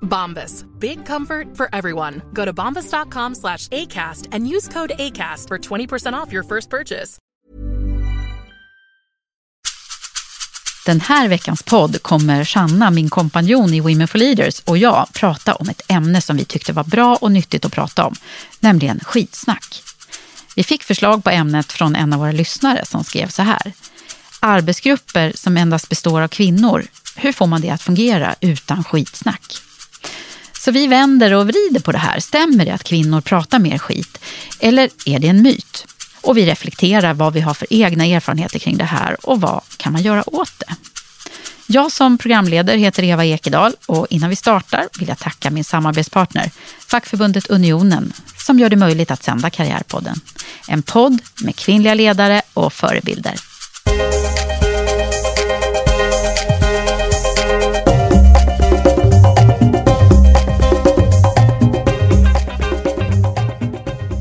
Bombas. Big comfort for everyone. Go to bombas.com slash ACAST and use code ACAST for 20% off your first purchase. Den här veckans podd kommer Shanna, min kompanjon i Women for Leaders och jag prata om ett ämne som vi tyckte var bra och nyttigt att prata om, nämligen skitsnack. Vi fick förslag på ämnet från en av våra lyssnare som skrev så här. Arbetsgrupper som endast består av kvinnor, hur får man det att fungera utan skitsnack? Så vi vänder och vrider på det här. Stämmer det att kvinnor pratar mer skit? Eller är det en myt? Och vi reflekterar vad vi har för egna erfarenheter kring det här och vad kan man göra åt det? Jag som programledare heter Eva Ekedal och innan vi startar vill jag tacka min samarbetspartner, fackförbundet Unionen, som gör det möjligt att sända Karriärpodden. En podd med kvinnliga ledare och förebilder.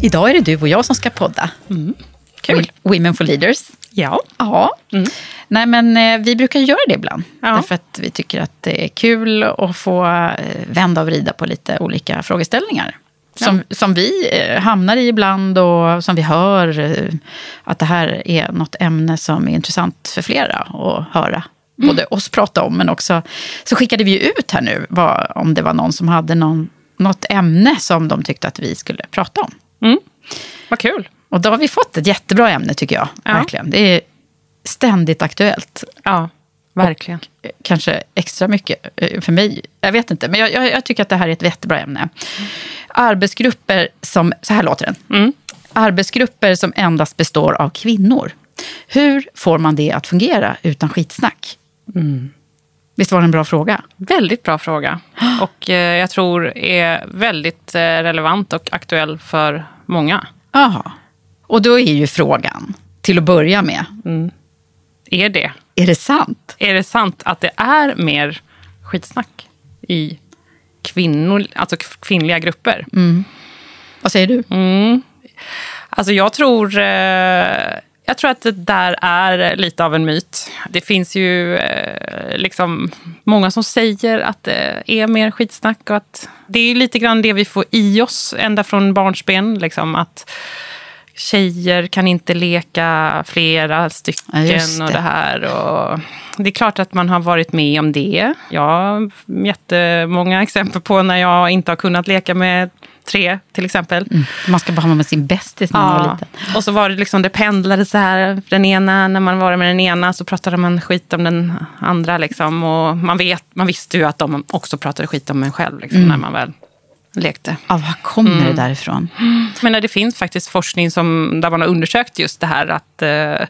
Idag är det du och jag som ska podda. Kul. Women for Leaders. Ja. Ja. Nej, men eh, vi brukar göra det ibland. Ja. Därför att vi tycker att det är kul att få eh, vända och vrida på lite olika frågeställningar. Som, som vi eh, hamnar i ibland och som vi hör att det här är något ämne som är intressant för flera att höra. Både oss prata om, men också så skickade vi ut här nu vad, om det var någon som hade någon, något ämne som de tyckte att vi skulle prata om. Mm. Vad kul. Och då har vi fått ett jättebra ämne tycker jag. Ja. Verkligen. Det är ständigt aktuellt. Ja, verkligen. Eh, Kanske extra mycket eh, för mig. Jag vet inte. Men jag, jag, jag tycker att det här är ett jättebra ämne. Arbetsgrupper som... Så här låter den. Mm. Arbetsgrupper som endast består av kvinnor. Hur får man det att fungera utan skitsnack? Mm. Visst var det en bra fråga? Väldigt bra fråga. Och eh, jag tror är väldigt eh, relevant och aktuell för många. Jaha. Och då är ju frågan, till att börja med, Är det? är det sant? Är det sant att det är mer skitsnack i kvinnor, alltså kvinnliga grupper? Vad säger du? Alltså jag tror, eh, jag tror att det där är lite av en myt. Det finns ju eh, liksom många som säger att det är mer skitsnack. Och att det är lite grann det vi får i oss ända från barnsben. Liksom, att tjejer kan inte leka flera stycken Ja, just och det. det här. Och det är klart att man har varit med om det. Jag har jättemånga exempel på när jag inte har kunnat leka med tre till exempel. Man ska bara ha med sin bästis när man var liten. Och så var det liksom, det pendlade så här. Den ena, när man var med den ena så pratade man skit om den andra. Liksom. Och man, vet, man visste ju att de också pratade skit om en själv liksom, Mm. när man väl lekte. Ja, var kommer Mm. det därifrån? Men det finns faktiskt forskning som, där man har undersökt just det här att eh,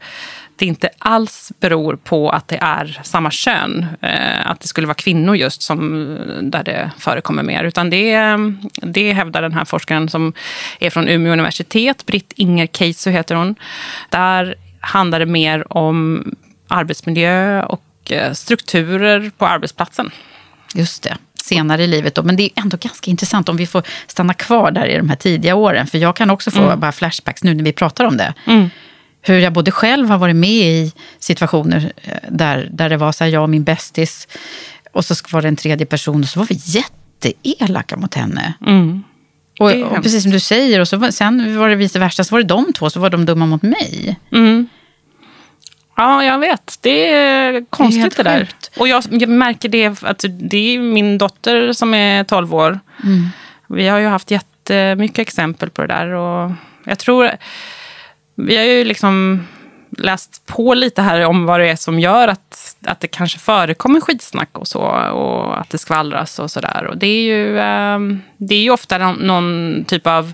det inte alls beror på att det är samma kön. Eh, att det skulle vara kvinnor just som, där det förekommer mer. Utan det, det hävdar den här forskaren som är från Umeå universitet. Britt Inger Keisu heter hon. Där handlar det mer om arbetsmiljö och eh, strukturer på arbetsplatsen. Just det. Senare i livet då. Men det är ändå ganska intressant om vi får stanna kvar där i de här tidiga åren. För jag kan också få bara flashbacks nu när vi pratar om det. Hur jag både själv har varit med i situationer eh, där, där det var så här, jag och min bästis och så var det en tredje person och så var vi jätteelaka mot henne. Mm. Och, Det är och precis som du säger, och så sen var det vice versa, så var det de två, så var de dumma mot mig. Mm. Ja, jag vet. Det är konstigt helt det, där. sjukt. Och jag, jag märker det, att det är min dotter som är 12 år. Mm. Vi har ju haft jättemycket exempel på det där. Och jag tror... Vi har ju liksom läst på lite här om vad det är som gör att, att det kanske förekommer skitsnack och så. Och att det skvallras och sådär. Och det är ju, ehm, det är ju ofta någon, någon typ av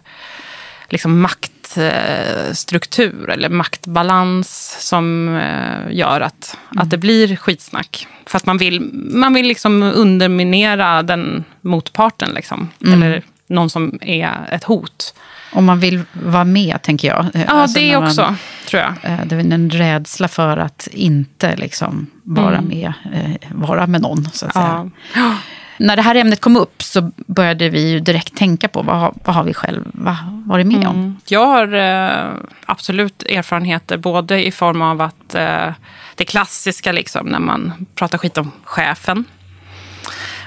liksom maktstruktur eller maktbalans som eh, gör att, att det blir skitsnack. För att man vill, man vill liksom underminera den motparten. Liksom. Eller någon som är ett hot. Om man vill vara med, tänker jag. Ja, Alltså, det man- också, tror jag. eh, Det är en rädsla för att inte liksom vara med, eh, vara med någon, så att säga. Ja. När det här ämnet kom upp så började vi ju direkt tänka på vad, har- vad har vi själva varit med om. Mm. Jag har eh, absolut erfarenheter både i form av att eh, det klassiska liksom, när man pratar skit om chefen.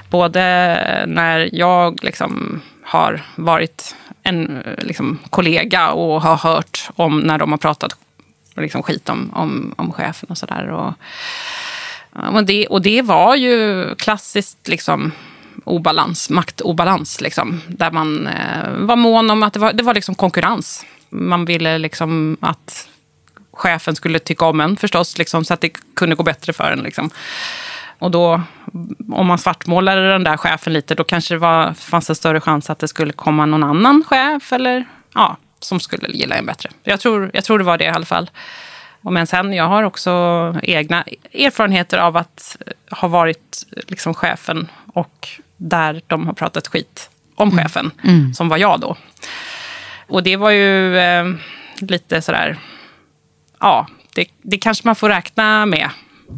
Både när jag liksom, har varit en liksom, kollega och har hört om när de har pratat liksom, skit om, om, om chefen och sådär. Och, och, det, och det var ju klassiskt liksom, obalans, maktobalans. Liksom, där man eh, var mån om att det var, det var liksom konkurrens. Man ville liksom att chefen skulle tycka om en förstås, liksom, så att det kunde gå bättre för en. Liksom. Och då, om man svartmålade den där chefen lite, då kanske det var, fanns en större chans att det skulle komma någon annan chef eller, ja, som skulle gilla en bättre. Jag tror, jag tror det var det i alla fall. Och Men sen, jag har också egna erfarenheter av att ha varit liksom chefen och där de har pratat skit om chefen, som var jag då. Och det var ju eh, lite sådär, ja, det, det kanske man får räkna med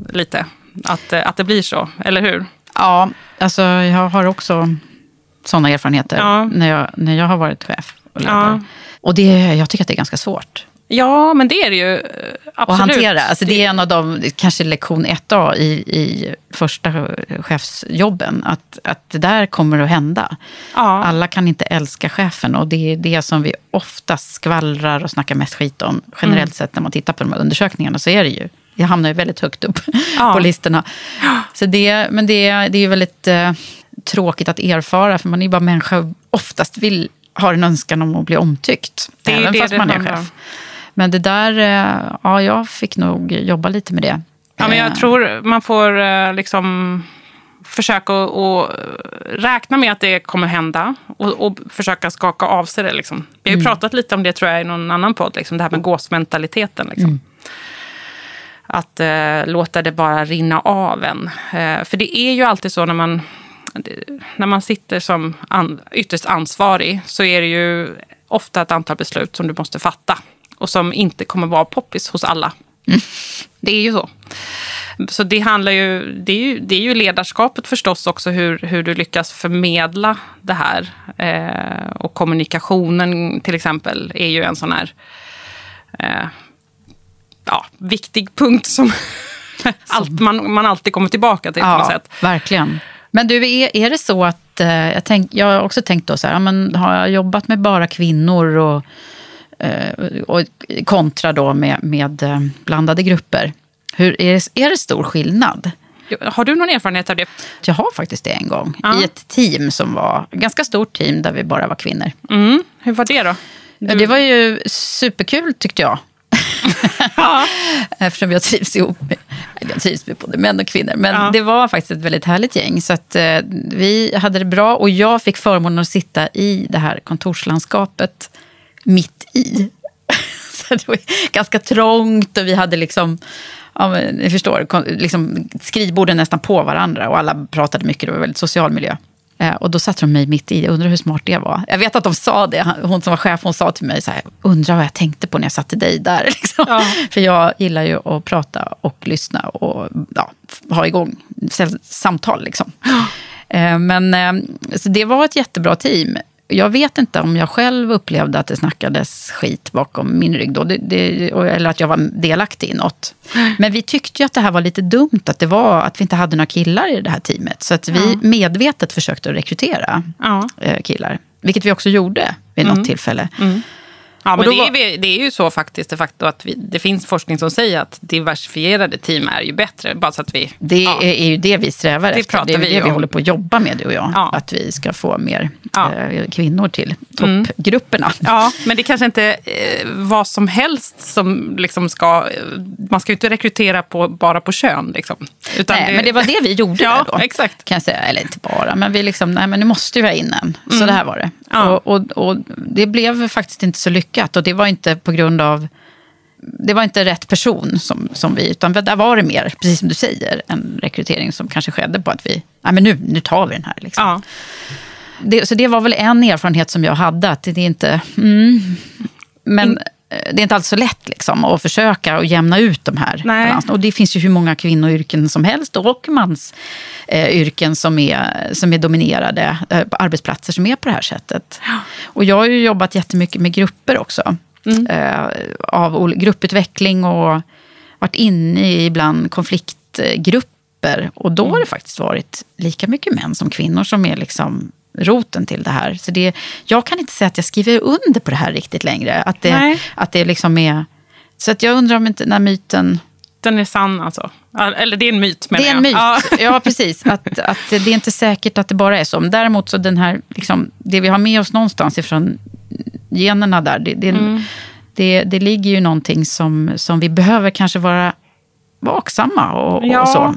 lite. Att, eh, att det blir så, eller hur? Ja, alltså jag har också sådana erfarenheter Ja. när, jag, när jag har varit chef och ledare. Ja. Och det, jag tycker att det är ganska svårt Ja, men det är det ju. eh, Absolut. att hantera. Alltså det är en av de, kanske lektion 1A i, i första chefsjobben. Att, att det där kommer att hända. Ja. Alla kan inte älska chefen och det är det som vi oftast skvallrar och snackar mest skit om. Generellt Mm. sett när man tittar på de här undersökningarna så är det ju, det hamnar ju väldigt högt upp Ja. på listorna. Så det, men det, det är ju väldigt eh, tråkigt att erfara för man är ju bara människa och oftast vill, har en önskan om att bli omtyckt. Det är även det fast det man är chef. Men det där, eh, ja jag fick nog jobba lite med det. Ja, men jag Eh, tror man får eh, liksom försöka att räkna med att det kommer hända och, och försöka skaka av sig det. Liksom. Vi har ju pratat lite om det tror jag i någon annan podd, liksom, det här med gåsmentaliteten. Liksom. Att eh, låta det bara rinna av en. Eh, för det är ju alltid så när man, när man sitter som an, ytterst ansvarig så är det ju ofta ett antal beslut som du måste fatta och som inte kommer vara poppis hos alla. Det är ju så. Så det handlar ju, det är ju, det är ju ledarskapet förstås också, hur, hur du lyckas förmedla det här. Eh, och kommunikationen till exempel är ju en sån här eh, ja, viktig punkt som allt, man, man alltid kommer tillbaka till på något sätt. verkligen. Men du, är, är det så att, eh, jag, tänk, jag har också tänkt då så här, ja, men har jag jobbat med bara kvinnor och, eh, och kontra då med, med eh, blandade grupper, hur, är, det, är det stor skillnad? Har du någon erfarenhet av det? Jag har faktiskt det en gång, Ja. i ett team som var, ett ganska stort team där vi bara var kvinnor. Mm, hur var det då? Ja, Det var ju superkul tyckte jag. Eftersom jag trivs ihop med, jag trivs med både män och kvinnor. Men Ja. det var faktiskt ett väldigt härligt gäng. Så att, eh, vi hade det bra och jag fick förmånen att sitta i det här kontorslandskapet mitt i. Så det var ganska trångt och vi hade liksom, ja, men, ni förstår, liksom skrivborden nästan på varandra och alla pratade mycket. Det var väldigt social miljö. Eh, Och då satte de mig mitt i. Jag undrar hur smart det var. Jag vet att de sa det. Hon som var chef hon sa till mig så här, undrar vad jag tänkte på när jag satte dig där. Liksom. Ja. För jag gillar ju att prata och lyssna och ja, ha igång samtal. Liksom. Eh, Men eh, så det var ett jättebra team. Jag vet inte om jag själv upplevde att det snackades skit bakom min rygg då. Det, det, eller att jag var delaktig i något. Men vi tyckte ju att det här var lite dumt. Att, det var, att vi inte hade några killar i det här teamet. Så att vi medvetet försökte rekrytera Ja. eh, killar. Vilket vi också gjorde vid något tillfälle. Ja, men det, var- är, vi- det är ju så faktiskt, det faktum att vi, det finns forskning som säger att diversifierade team är ju bättre. Bara så att vi... Det ja. är, ju det vi strävar Det efter. pratar Det är vi det vi om. håller på att jobba med, du och jag. Ja. Att vi ska få mer Ja. Mm. eh, kvinnor till toppgrupperna. Ja, men det kanske inte eh, vad som helst som liksom ska... eh, Man ska ju inte rekrytera på, bara på kön. Liksom. Utan Nej, men det var det vi gjorde Ja, där då. exakt. Kan jag säga. Eller inte bara, men vi liksom, nej men nu måste vi ha in en. Så det här var det. Mm. Och, och, och det blev faktiskt inte så lyckat. Och det var inte på grund av det var inte rätt person som, som vi, utan där var det mer, precis som du säger, en rekrytering som kanske skedde på att vi, nej men nu, nu tar vi den här. Liksom. Ja. Det, så det var väl en erfarenhet som jag hade, att det är inte... Mm, men det är inte alltid så lätt liksom, att försöka och jämna ut de här Nej. balanserna. Och det finns ju hur många kvinnoyrken som helst och mansyrken eh, som, är, som är dominerade, eh, arbetsplatser som är på det här sättet. Och jag har ju jobbat jättemycket med grupper också. Eh, av grupputveckling och varit inne i ibland konfliktgrupper. Och då har det faktiskt varit lika mycket män som kvinnor som är liksom roten till det här. Så det, jag kan inte säga att jag skriver under på det här riktigt längre. Att det, Nej. att det liksom är... Så att jag undrar om inte den här myten... Den är sann alltså. Eller det är en myt menar Det är en myt. jag. Ja, Ja. precis. Att, att det är inte säkert att det bara är så. Men däremot så den här, liksom, det vi har med oss någonstans ifrån generna där. Det, det, Mm. det, det ligger ju någonting som, som vi behöver kanske vara vaksamma och, Ja. och så.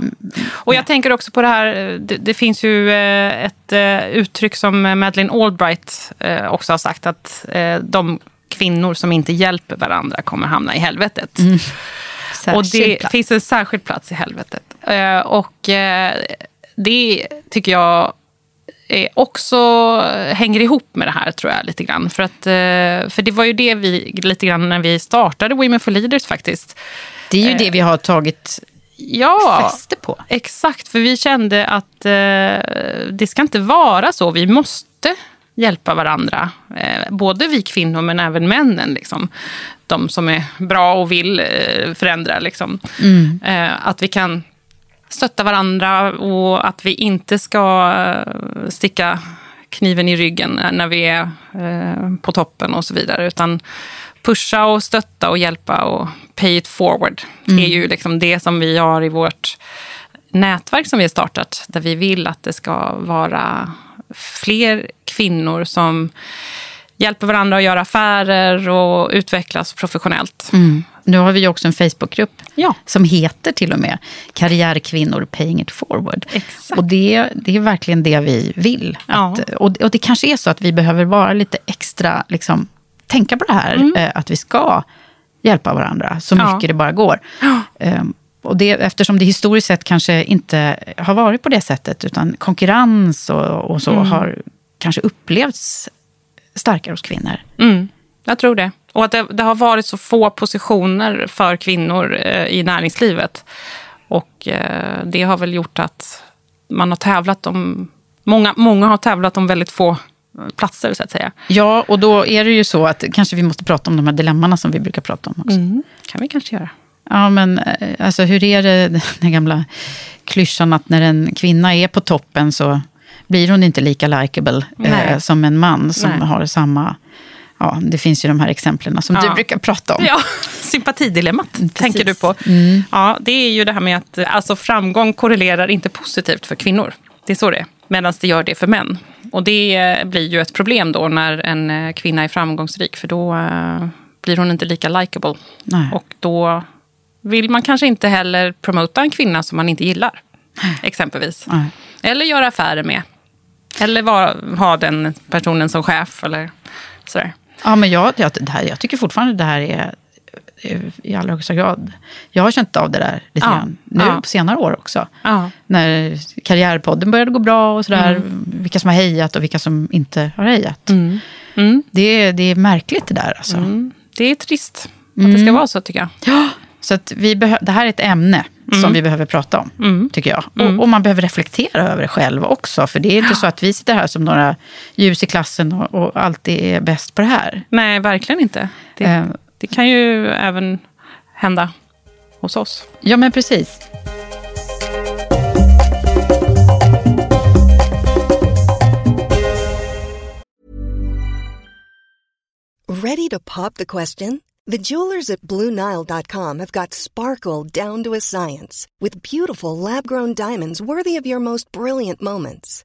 Och jag tänker också på det här, det, det finns ju eh, ett eh, uttryck som Madeleine Albright eh, också har sagt att de kvinnor som inte hjälper varandra kommer hamna i helvetet. Och Särskild det plats. finns en särskild plats i helvetet. Och det tycker jag också hänger ihop med det här tror jag lite grann. För, att, för det var ju det vi lite grann när vi startade Women for Leaders faktiskt. Det är ju det vi har tagit Ja, fäste på. exakt. För vi kände att eh, det ska inte vara så. Vi måste hjälpa varandra. Eh, både vi kvinnor men även männen. Liksom. De som är bra och vill eh, förändra. Liksom. Eh, att vi kan stötta varandra och att vi inte ska eh, sticka kniven i ryggen när vi är eh, på toppen och så vidare. Utan pusha och stötta och hjälpa och pay it forward. Det är ju liksom det som vi har i vårt nätverk som vi har startat. Där vi vill att det ska vara fler kvinnor som hjälper varandra att göra affärer och utvecklas professionellt. Nu har vi ju också en Facebookgrupp Ja. som heter till och med Karriärkvinnor paying it forward. Exakt. Och det, det är verkligen det vi vill. Ja. Att, och, och det kanske är så att vi behöver vara lite extra, liksom, tänka på det här, eh, att vi ska hjälpa varandra så Mm. Ja. mycket det bara går. Ehm, och det, eftersom det historiskt sett kanske inte har varit på det sättet, utan konkurrens och, och så Mm. har kanske upplevts starkare hos kvinnor. Mm, jag tror det. Och att det, det har varit så få positioner för kvinnor eh, i näringslivet. Och eh, det har väl gjort att man har tävlat om... Många, många har tävlat om väldigt få platser, så att säga. Ja, och då är det ju så att kanske vi måste prata om de här dilemmana som vi brukar prata om också. kan vi kanske göra. Ja, men eh, alltså, hur är det, den gamla klyschan att när en kvinna är på toppen så blir hon inte lika likable eh, som en man som Nej. har samma... Ja, det finns ju de här exemplen som Ja. du brukar prata om. Ja, sympatidilemmat tänker du på. Mm. Ja, det är ju det här med att alltså, framgång korrelerar inte positivt för kvinnor. Det är så det är. Medan det gör det för män. Och det eh, blir ju ett problem då när en eh, kvinna är framgångsrik. För då eh, blir hon inte lika likable. Nej. Och då vill man kanske inte heller promota en kvinna som man inte gillar. Exempelvis. Nej. Eller göra affärer med. Eller vara, ha den personen som chef. Eller sådär. Ja, men jag, jag, det här, jag tycker fortfarande det här är i allra högsta grad. Jag har känt av det där lite Ja. grann. Nu Ja. på senare år också. Ja. När Karriärpodden började gå bra och sådär. Mm. Vilka som har hejat och vilka som inte har hejat. Det, är- det är märkligt det där alltså. Mm. Det är trist att det ska vara så tycker jag. Ja, så att vi det här är ett ämne som vi behöver prata om, tycker jag. Och, och, man behöver reflektera över det själv också. För det är inte så att vi sitter här som några ljus i klassen och, och alltid är bäst på det här. Nej, verkligen inte. Det, Eh. Det kan ju även hända hos oss. Ja, men precis. Ready to pop the question? The jewelers at BlueNile.com have got sparkle down to a science with beautiful lab grown diamonds worthy of your most brilliant moments.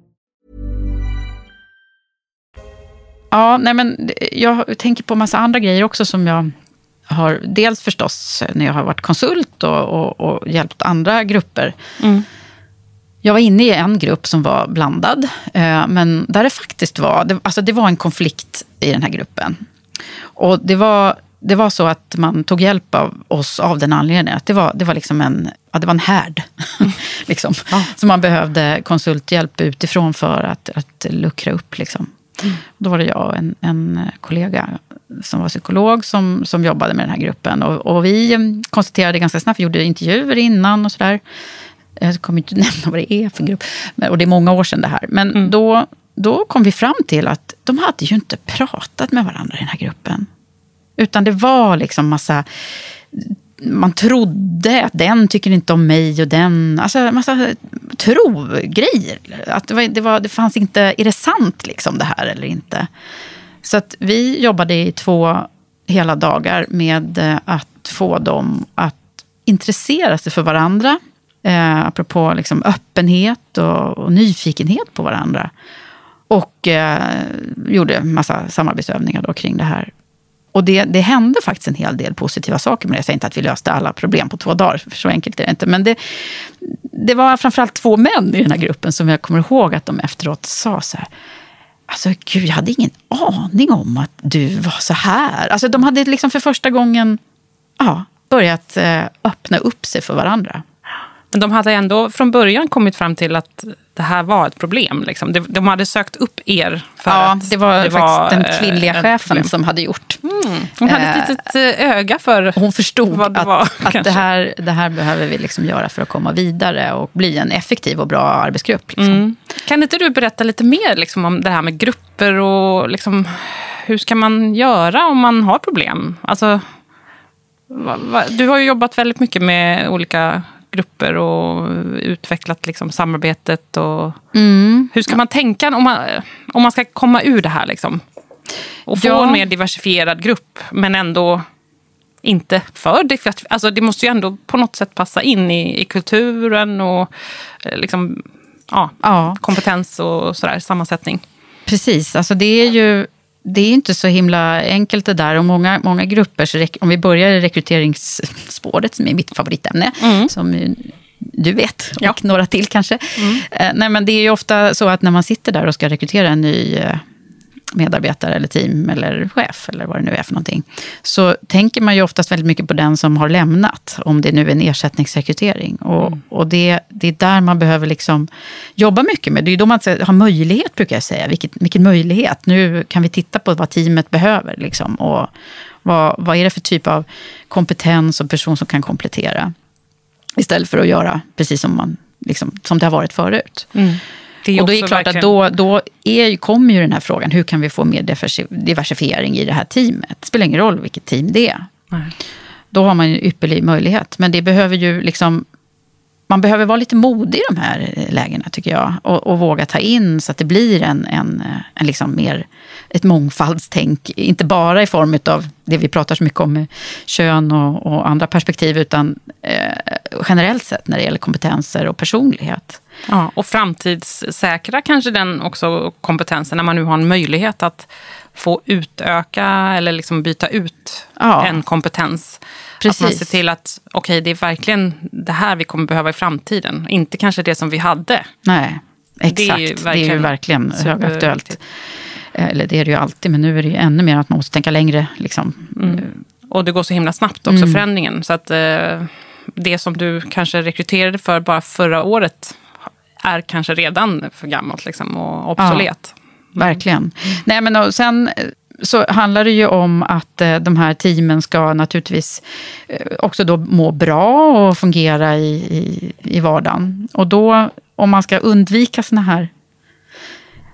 Ja, nej men jag tänker på massa andra grejer också som jag har, dels förstås när jag har varit konsult och, och, och hjälpt andra grupper. Jag var inne i en grupp som var blandad, eh, men där det faktiskt var, det, alltså det var en konflikt i den här gruppen. Och det var, det var så att man tog hjälp av oss av den anledningen att det var, det var liksom en, ja, det var en härd. liksom. Så man behövde konsulthjälp utifrån för att, att luckra upp. Liksom. Då var det jag och en, en kollega som var psykolog som, som jobbade med den här gruppen. Och, och vi konstaterade ganska snabbt, vi gjorde intervjuer innan och sådär. Jag kommer inte nämna vad det är för grupp. Och det är många år sedan det här. Men då, då kom vi fram till att de hade ju inte pratat med varandra i den här gruppen. Utan det var liksom massa... Man trodde att den tycker inte om mig och den... Alltså en massa tro-grejer. Att det, var, det, var, det fanns inte... Är det sant liksom det här eller inte? Så att vi jobbade i två hela dagar med eh, att få dem att intressera sig för varandra. Eh, apropå liksom öppenhet och, och nyfikenhet på varandra. Och eh, gjorde en massa samarbetsövningar då kring det här. Och det, det hände faktiskt en hel del positiva saker med det. Jag säger inte att vi löste alla problem på två dagar, för så enkelt är det inte. Men det, det var framförallt två män i den här gruppen som jag kommer ihåg att de efteråt sa så här. Alltså gud, jag hade ingen aning om att du var så här. Alltså de hade liksom för första gången ja, börjat eh, öppna upp sig för varandra. Men de hade ändå från början kommit fram till att det här var ett problem. Liksom. De, de hade sökt upp er för ja, att det var faktiskt den eh, kvinnliga ett chefen som hade gjort. Hon hade Eh, ett litet eh, öga för Hon förstod vad det att, var. att det, här, det här behöver vi liksom göra för att komma vidare och bli en effektiv och bra arbetsgrupp. Liksom. Mm. Kan inte du berätta lite mer liksom, om det här med grupper och liksom, hur ska man göra om man har problem? Alltså, du har ju jobbat väldigt mycket med olika grupper och utvecklat liksom samarbetet. Och, mm. Hur ska man tänka om man, om man ska komma ur det här? Liksom? Och få Ja. en mer diversifierad grupp, men ändå inte för diversifierad. Alltså det måste ju ändå på något sätt passa in i, i kulturen och eh, liksom, ja, Ja. kompetens och sådär, sammansättning. Precis, alltså det är ju det är inte så himla enkelt det där. Och många, många grupper, om vi börjar i rekryteringsspåret som är mitt favoritämne, som ju du vet, och Ja. några till kanske. Eh, nej, men det är ju ofta så att när man sitter där och ska rekrytera en ny eh, medarbetare eller team eller chef eller vad det nu är för någonting. Så tänker man ju oftast väldigt mycket på den som har lämnat, om det nu är en ersättningsrekrytering. Och, och det, det är där man behöver liksom jobba mycket med. Det är då man har möjlighet, brukar jag säga. Vilket, vilken möjlighet. Nu kan vi titta på vad teamet behöver. Liksom, och vad, vad är det för typ av kompetens och person som kan komplettera. Istället för att göra precis som, man, liksom, som det har varit förut. Det och då är det klart att verkligen- då, då är, kommer ju den här frågan, hur kan vi få mer diversi- diversifiering i det här teamet? Det spelar ingen roll vilket team det är. Nej. Då har man en ypperlig möjlighet. Men det behöver ju liksom, man behöver vara lite modig i de här eh, lägena tycker jag. Och, och våga ta in så att det blir en, en, eh, en liksom mer, ett mångfaldstänk. Inte bara i form av det vi pratar så mycket om, kön och, och andra perspektiv, utan eh, generellt sett när det gäller kompetenser och personlighet. Ja, och framtidssäkra kanske den också kompetensen när man nu har en möjlighet att få utöka eller liksom byta ut Ja. en kompetens. Att Precis. man ser till att okej, det är verkligen det här vi kommer behöva i framtiden. Inte kanske det som vi hade. Nej, exakt. Det Det är är ju ju verkligen verkligen, superviktigt. högaktuellt. Eller det är det ju alltid, men nu är det ju ännu mer att man måste tänka längre. Liksom. Och det går så himla snabbt också, Mm. förändringen. Så att eh, det som du kanske rekryterade för bara förra året är kanske redan för gammalt liksom, och obsolet. Verkligen. Nej, men och sen eh, så handlar det ju om att eh, de här teamen ska naturligtvis eh, också då må bra och fungera i, i, i vardagen. Och då, om man ska undvika såna här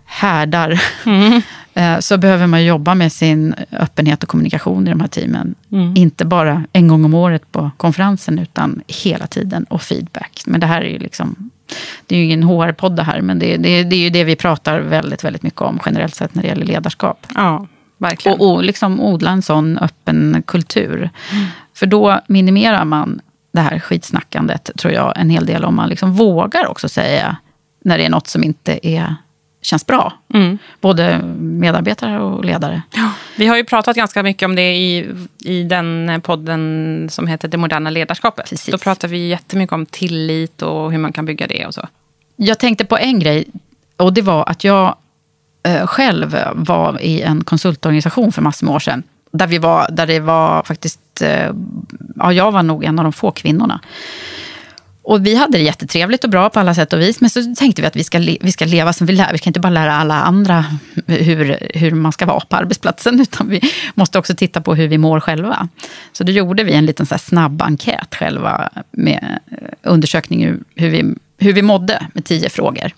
härdar, eh, så behöver man jobba med sin öppenhet och kommunikation i de här teamen. Inte bara en gång om året på konferensen, utan hela tiden och feedback. Men det här är ju liksom det är ju ingen HR-podd det här, men det, det, det är ju det vi pratar väldigt, väldigt mycket om generellt sett när det gäller ledarskap. Ja, verkligen. Och, och liksom odla en sån öppen kultur. För då minimerar man det här skitsnackandet, tror jag, en hel del om man liksom vågar också säga när det är något som inte är, känns bra. Både medarbetare och ledare. Vi har ju pratat ganska mycket om det i, i den podden som heter Det moderna ledarskapet. Precis. Då pratar vi jättemycket om tillit och hur man kan bygga det och så. Jag tänkte på en grej, och det var att jag Eh, själv var i en konsultorganisation för massor med år sedan. Där, vi var, där det var faktiskt, eh, ja jag var nog en av de få kvinnorna. Och vi hade det jättetrevligt och bra på alla sätt och vis. Men så tänkte vi att vi ska, vi ska leva som vi lär. Vi kan inte bara lära alla andra hur, hur man ska vara på arbetsplatsen. Utan vi måste också titta på hur vi mår själva. Så då gjorde vi en liten så här snabb enkät själva. Med eh, undersökning hur, vi, hur vi mådde med tio frågor.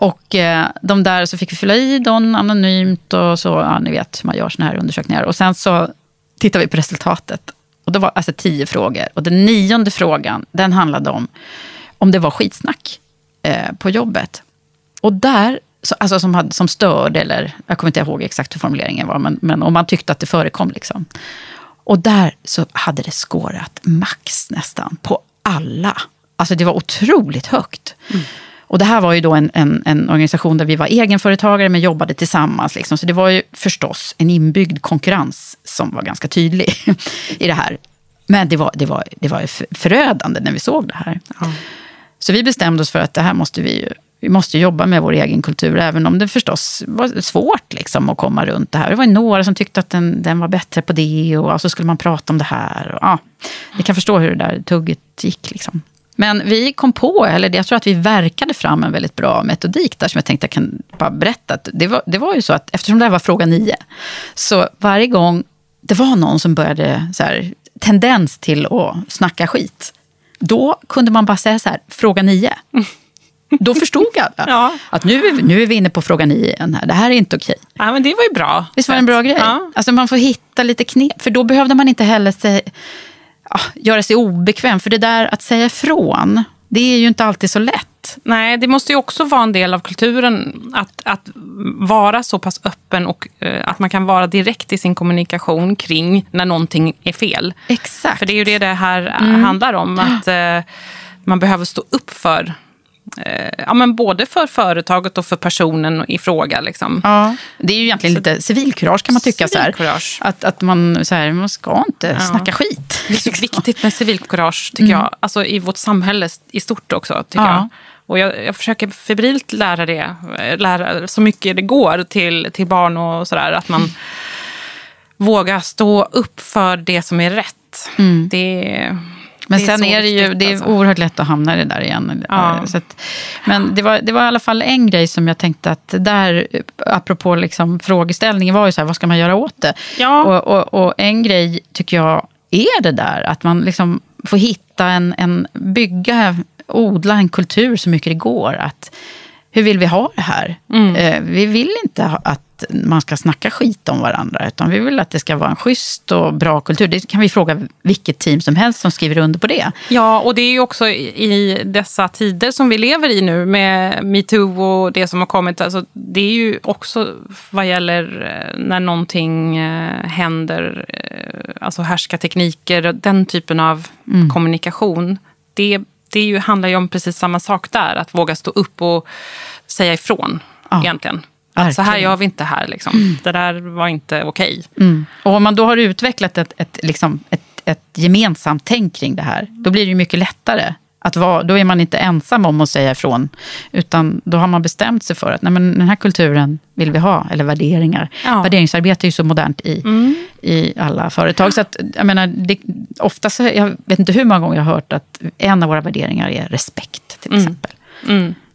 Och eh, de där så fick vi fylla i dem anonymt och så, ja ni vet hur man gör såna här undersökningar. Och sen så tittade vi på resultatet. Och det var alltså tio frågor. Och den nionde frågan, den handlade om om det var skitsnack eh, på jobbet. Och där, så, alltså som, hade, som störde, eller jag kommer inte ihåg exakt hur formuleringen var, men, men om man tyckte att det förekom. Liksom. Och där så hade det skårat max nästan på alla. Alltså det var otroligt högt. Mm. Och det här var ju då en, en, en organisation där vi var egenföretagare men jobbade tillsammans. Liksom. Så det var ju förstås en inbyggd konkurrens som var ganska tydlig i det här. Men det var, det var, det var ju förödande när vi såg det här. Så vi bestämde oss för att det här måste vi vi måste jobba med vår egen kultur, även om det förstås var svårt liksom, att komma runt det här. Det var några som tyckte att den, den var bättre på det och ja, så skulle man prata om det här. Och, ja, ni kan förstå hur det där tugget gick. Liksom. Men vi kom på, eller jag tror att vi verkade fram en väldigt bra metodik där som jag tänkte jag kan bara berätta. Det, var, det var ju så att eftersom det här var fråga nio, så varje gång det var någon som började så här, tendens till att snacka skit, då kunde man bara säga så här, fråga nio. Då förstod alla Ja. att nu är, vi, nu är vi inne på fråga nio igen här. Det här är inte okej. Ja, men det var ju bra. Visst var det en bra grej? Ja. Alltså man får hitta lite knep. För då behövde man inte heller säga, ja, göra sig obekväm. För det där att säga ifrån, det är ju inte alltid så lätt. Nej, det måste ju också vara en del av kulturen att, att vara så pass öppen och eh, att man kan vara direkt i sin kommunikation kring när någonting är fel. Exakt. För det är ju det det här Mm. handlar om. Att eh, man behöver stå upp för ja, men både för företaget och för personen i fråga. Liksom. Ja, det är ju egentligen lite civilkurage kan man tycka. Så här. Att, att man, så här, man ska inte Ja. snacka skit. Det är så viktigt med civilkurage, tycker Mm. jag. Alltså i vårt samhälle i stort också, tycker Ja. jag. Och jag, jag försöker febrilt lära det, lära så mycket det går till, till barn och sådär. Att man vågar stå upp för det som är rätt. Det, Men sen är det ju det är alltså. oerhört lätt att hamna i det där igen. Ja. Så att, men det var, det var i alla fall en grej som jag tänkte att där, apropå liksom frågeställningen, var ju så här, vad ska man göra åt det? Ja. Och, och, och en grej tycker jag är det där, att man liksom får hitta en, en bygga, odla en kultur så mycket det går. Att, hur vill vi ha det här? Mm. Eh, vi vill inte ha- att man ska snacka skit om varandra, utan vi vill att det ska vara en schysst och bra kultur. Det kan vi fråga vilket team som helst som skriver under på det. Ja, och det är ju också i dessa tider som vi lever i nu med metoo och det som har kommit. Alltså, det är ju också vad gäller eh, när någonting eh, händer, eh, alltså härska tekniker och den typen av Mm. kommunikation. Det, det är ju, handlar ju om precis samma sak där, att våga stå upp och säga ifrån Ja, egentligen. Att så här verkligen. gör vi inte här. Liksom. Det där var inte okej. Mm. Och om man då har utvecklat ett, ett, liksom ett, ett gemensamt tänk kring det här, då blir det ju mycket lättare. Att vara, då är man inte ensam om att säga ifrån, utan då har man bestämt sig för att nej, men den här kulturen vill vi ha, eller värderingar. Ja. Värderingsarbete är ju så modernt i, i alla företag. Så att, jag menar, det, ofta så, jag vet inte hur många gånger jag har hört att en av våra värderingar är respekt, till exempel.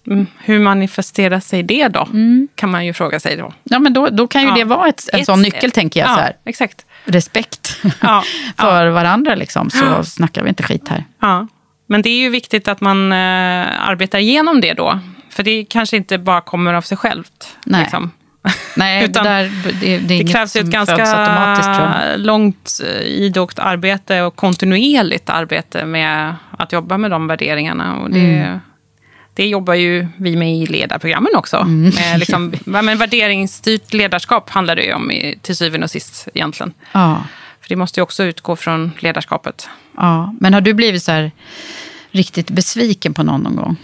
Mm. Mm. Hur manifesterar sig det då? Kan man ju fråga sig då. Ja, men då, då kan ju Ja. det vara ett, en Ett- sån nyckel, tänker jag. ja, Så här. Exakt. Respekt Ja, för varandra, liksom, så snackar vi inte skit här. Ja. Men det är ju viktigt att man eh, arbetar igenom det då. För det kanske inte bara kommer av sig självt. Nej. Liksom. Nej, Utan det, där, det, det Det krävs ju ett ganska långt eh, idogt arbete och kontinuerligt arbete med att jobba med de värderingarna. Och det, Mm. Det jobbar ju vi med i ledarprogrammen också. Mm. Med liksom, men värderingsstyrt ledarskap handlar det ju om till syvende och sist egentligen. Ja, För det måste ju också utgå från ledarskapet. ja. Men har du blivit så här riktigt besviken på någon någon gång?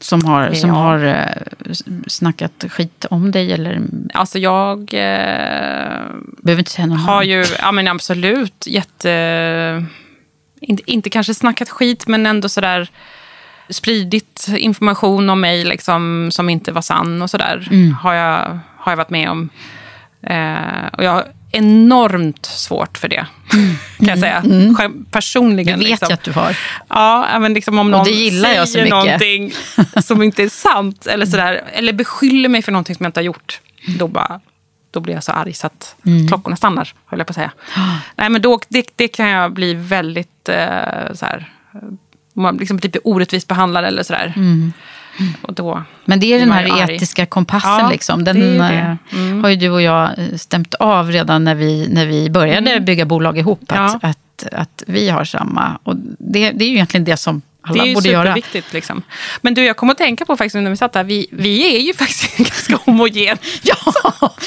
Som har, som Ja. har eh, snackat skit om dig? Eller Alltså jag eh, behöver inte säga någon har ju, ja men absolut, jätte... Inte, inte kanske snackat skit, men ändå sådär spridit information om mig liksom, som inte var sann och sådär. Mm. Har, jag, har jag varit med om. Eh, och jag har enormt svårt för det, kan jag säga. Själv- Personligen. Mm. Det vet liksom. jag att du har. Ja, men liksom om någon det gillar jag så säger mycket. någonting som inte är sant eller, sådär, eller beskyller mig för någonting som jag inte har gjort, då, bara, då blir jag så arg så att Mm. klockorna stannar, höll jag på att säga. Nej, men då, det, det kan jag bli väldigt eh, så här, man liksom typ är orättvist behandlad eller sådär. Och då, Men det är den här arg. etiska kompassen. Ja, liksom. det Den det. Mm. eh, har ju du och jag eh, stämt av redan när vi, när vi började bygga bolag ihop. Att, Mm. Ja. att, att vi har samma. Och det, det är ju egentligen det som alla det är borde göra. Liksom. Men du, jag kom att tänka på faktiskt när vi satt här, vi, vi är ju faktiskt en ganska homogen Ja.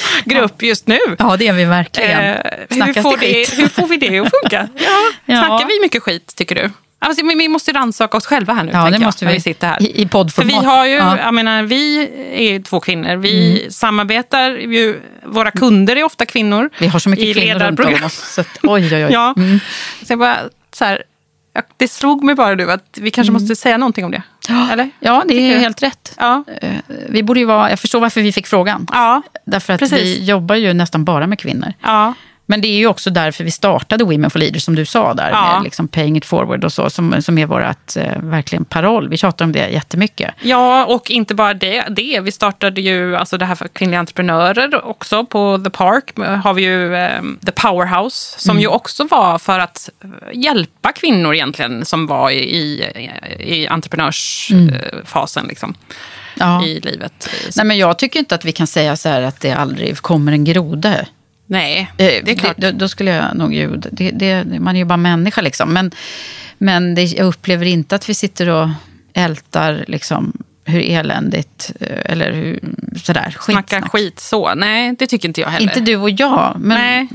grupp just nu. ja, det är vi verkligen. Eh, hur, får det det, hur får vi det att funka? Ja. Ja. Snackar vi mycket skit, tycker du? Alltså, vi måste rannsaka oss själva här nu, Ja, det måste jag, vi. vi sitter här. I, i poddformat. För vi har ju, Ja. Mm. jag menar, vi är ju två kvinnor. Vi samarbetar ju, våra kunder är ofta kvinnor. Vi har så mycket i kvinnor runt om oss. Att, oj, oj, oj. Ja. Mm. Så jag bara, så här, det slog mig bara nu att vi kanske måste säga någonting om det. Eller? Ja, det är helt rätt. Ja. Eh, Vi borde ju vara, jag förstår varför vi fick frågan. Ja. Därför att Precis. vi jobbar ju nästan bara med kvinnor. ja. Men det är ju också därför vi startade Women for Leaders, som du sa där, Ja. med liksom paying it forward och så, som, som är vårt eh, verkligen paroll. Vi tjatar om det jättemycket. Ja, och inte bara det. det. Vi startade ju alltså det här för kvinnliga entreprenörer också. På The Park har vi ju eh, The Powerhouse som ju också var för att hjälpa kvinnor egentligen som var i, i, i entreprenörsfasen liksom, Ja. i livet. Nej, men jag tycker inte att vi kan säga så här att det aldrig kommer en groda. Nej, Eh, det är klart. Då, då skulle jag nog ju... Det, det, man är ju bara människa liksom. Men, men det, jag upplever inte att vi sitter och ältar liksom hur eländigt, eh, eller hur, sådär, Snacka skitsnack. skit så. Nej, det tycker inte jag heller. Inte du och jag, men Nej.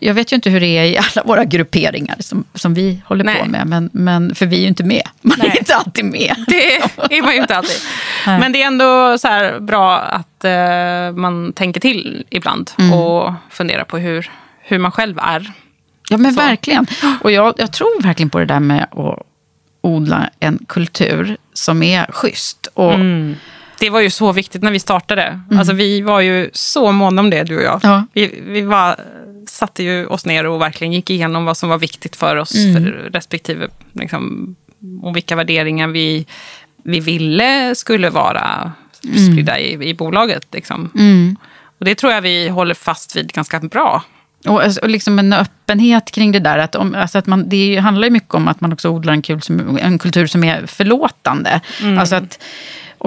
Jag vet ju inte hur det är i alla våra grupperingar som, som vi håller Nej. på med. Men, men, för vi är ju inte med. Man Nej. är inte alltid med. Det är man ju inte alltid. Nej. Men det är ändå så bra att eh, man tänker till ibland Mm. och funderar på hur, hur man själv är. Ja, men verkligen. Och jag, jag tror verkligen på det där med att odla en kultur som är schysst. Och, Det var ju så viktigt när vi startade. Alltså, vi var ju så måna om det, du och jag. Mm. Ja. Vi, vi var, satte ju oss ner och verkligen gick igenom vad som var viktigt för oss Mm. för respektive liksom, och vilka värderingar vi, vi ville skulle vara spridda i, i bolaget. Liksom. Mm. Och det tror jag vi håller fast vid ganska bra. Och, alltså, och liksom en öppenhet kring det där. Att om, alltså att man, det handlar ju mycket om att man också odlar en, kul som, en kultur som är förlåtande. Alltså att,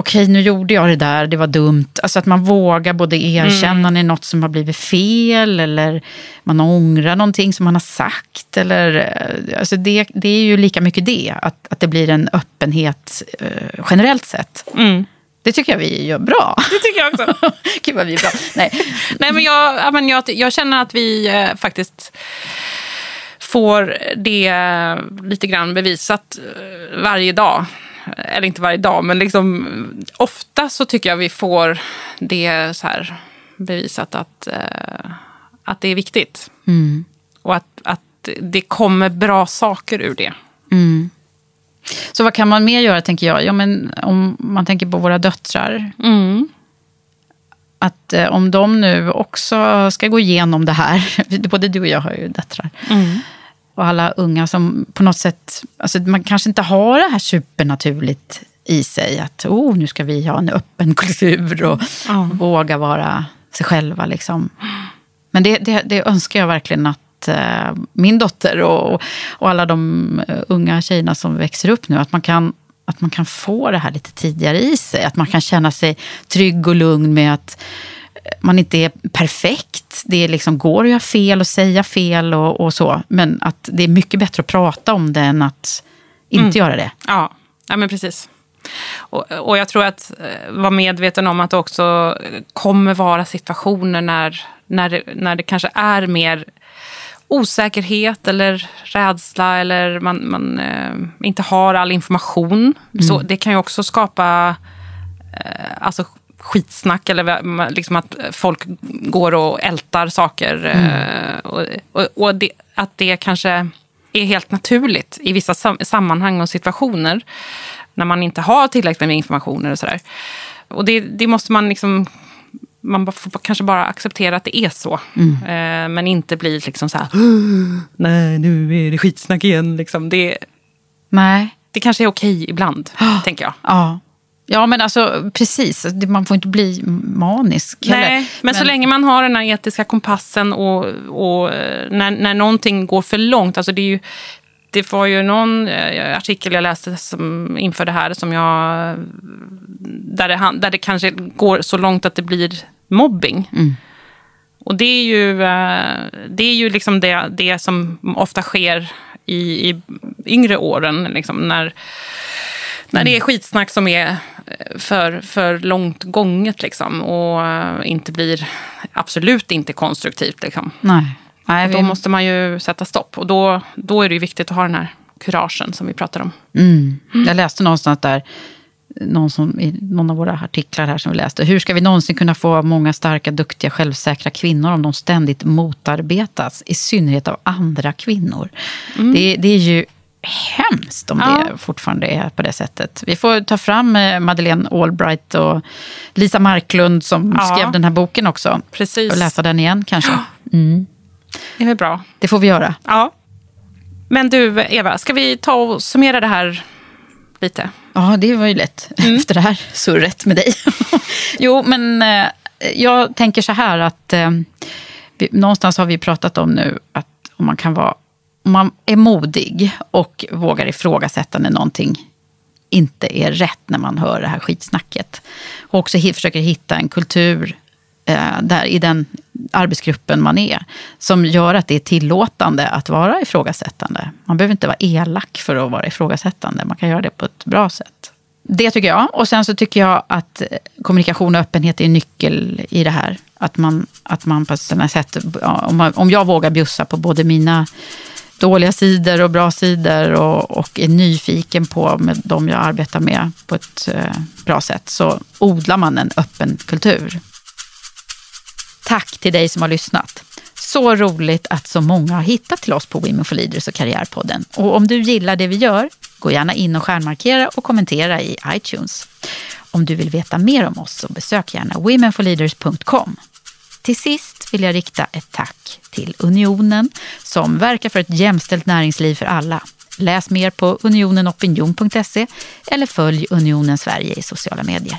okej nu gjorde jag det där, det var dumt. Alltså att man vågar både erkänna när något som har blivit fel eller man ångrar någonting som man har sagt. Eller, eh, alltså det, det är ju lika mycket det, att, att det blir en öppenhet eh, generellt sett. Det tycker jag vi gör bra. Det tycker jag också. Gud vad vi är bra. Nej. Nej, men jag, ja, men jag, jag känner att vi eh, faktiskt får det lite grann bevisat eh, varje dag. Eller inte varje dag, men liksom, ofta så tycker jag vi får det så här bevisat att, eh, att det är viktigt. Och att, att det kommer bra saker ur det. Så vad kan man mer göra, tänker jag? Ja, men om man tänker på våra döttrar. Att eh, om de nu också ska gå igenom det här. Både du och jag har ju döttrar. Och alla unga som på något sätt... Alltså man kanske inte har det här supernaturligt i sig. Att oh, nu ska vi ha en öppen kultur och våga vara sig själva. Liksom. Men det, det, det önskar jag verkligen att eh, min dotter och, och alla de eh, unga tjejerna som växer upp nu, att man, kan, att man kan få det här lite tidigare i sig. Att man kan känna sig trygg och lugn med att man inte är perfekt. Det är liksom, går att göra fel och säga fel och, och så. Men att det är mycket bättre att prata om det än att inte göra det. Ja, ja men precis. Och, och jag tror att eh, vara medveten om att det också kommer vara situationer när, när, när det kanske är mer osäkerhet eller rädsla eller man, man eh, inte har all information. Så det kan ju också skapa eh, alltså skitsnack eller liksom att folk går och ältar saker. eh, Och, och, och det, att det kanske är helt naturligt i vissa sam- sammanhang och situationer när man inte har tillräckligt med information och sådär. Och det, det måste man liksom man får kanske bara acceptera att det är så. Eh, men inte bli liksom så här, nej nu är det skitsnack igen. Liksom. Det, Nej. det kanske är okej ibland, tänker jag. Ja. Ja, men alltså precis. Det- Man får inte bli manisk. Nej, heller. men, så länge man har den här etiska kompassen och, och eh, när, när någonting går för långt. Alltså det, är ju, det var ju någon eh, artikel jag läste som, inför det här som jag, där, det, där det kanske går så långt att det blir mobbing. Och det är ju, eh, det, är ju liksom det, det som ofta sker i, i yngre åren. Liksom, när, när det är skitsnack som är eh, för, för långt gånget liksom, och eh, inte blir absolut inte konstruktivt. Liksom. Nej. Nej, Och då vi- måste man ju sätta stopp. Och då, då är det ju viktigt att ha den här kuragen som vi pratar om. Mm. Jag läste någonstans där, någon, som, i någon av våra artiklar här som vi läste. Hur ska vi någonsin kunna få många starka, duktiga, självsäkra kvinnor om de ständigt motarbetas? I synnerhet av andra kvinnor. Det, det är ju hemskt om Ja. det fortfarande är på det sättet. Vi får ta fram eh, Madeleine Albright och Lisa Marklund som Ja. skrev den här boken också. Precis. Och läsa den igen kanske. Mm. Det är väl bra. Det får vi göra. Ja. Men du, Eva, ska vi ta och summera det här lite? Ja, det var ju lätt mm. efter det här surret med dig. jo, men eh, jag tänker så här att eh, vi, någonstans har vi pratat om nu att om man kan vara om man är modig och vågar ifrågasätta när någonting inte är rätt när man hör det här skitsnacket. Och också försöker hitta en kultur eh, där, i den arbetsgruppen man är som gör att det är tillåtande att vara ifrågasättande. Man behöver inte vara elak för att vara ifrågasättande. Man kan göra det på ett bra sätt. Det tycker jag. Och sen så tycker jag att eh, kommunikation och öppenhet är en nyckel i det här. Att man, att man på sina sätt, om, man, om jag vågar bjussa på både mina dåliga sidor och bra sidor och, och är nyfiken på med de jag arbetar med på ett eh, bra sätt så odlar man en öppen kultur. Tack till dig som har lyssnat. Så roligt att så många har hittat till oss på Women for Leaders och Karriärpodden. Och om du gillar det vi gör, gå gärna in och stjärnmarkera och kommentera i iTunes. Om du vill veta mer om oss så besök gärna womenforleaders.com. Till sist vill jag rikta ett tack till Unionen som verkar för ett jämställt näringsliv för alla. Läs mer på unionenopinion.se eller följ Unionen Sverige i sociala medier.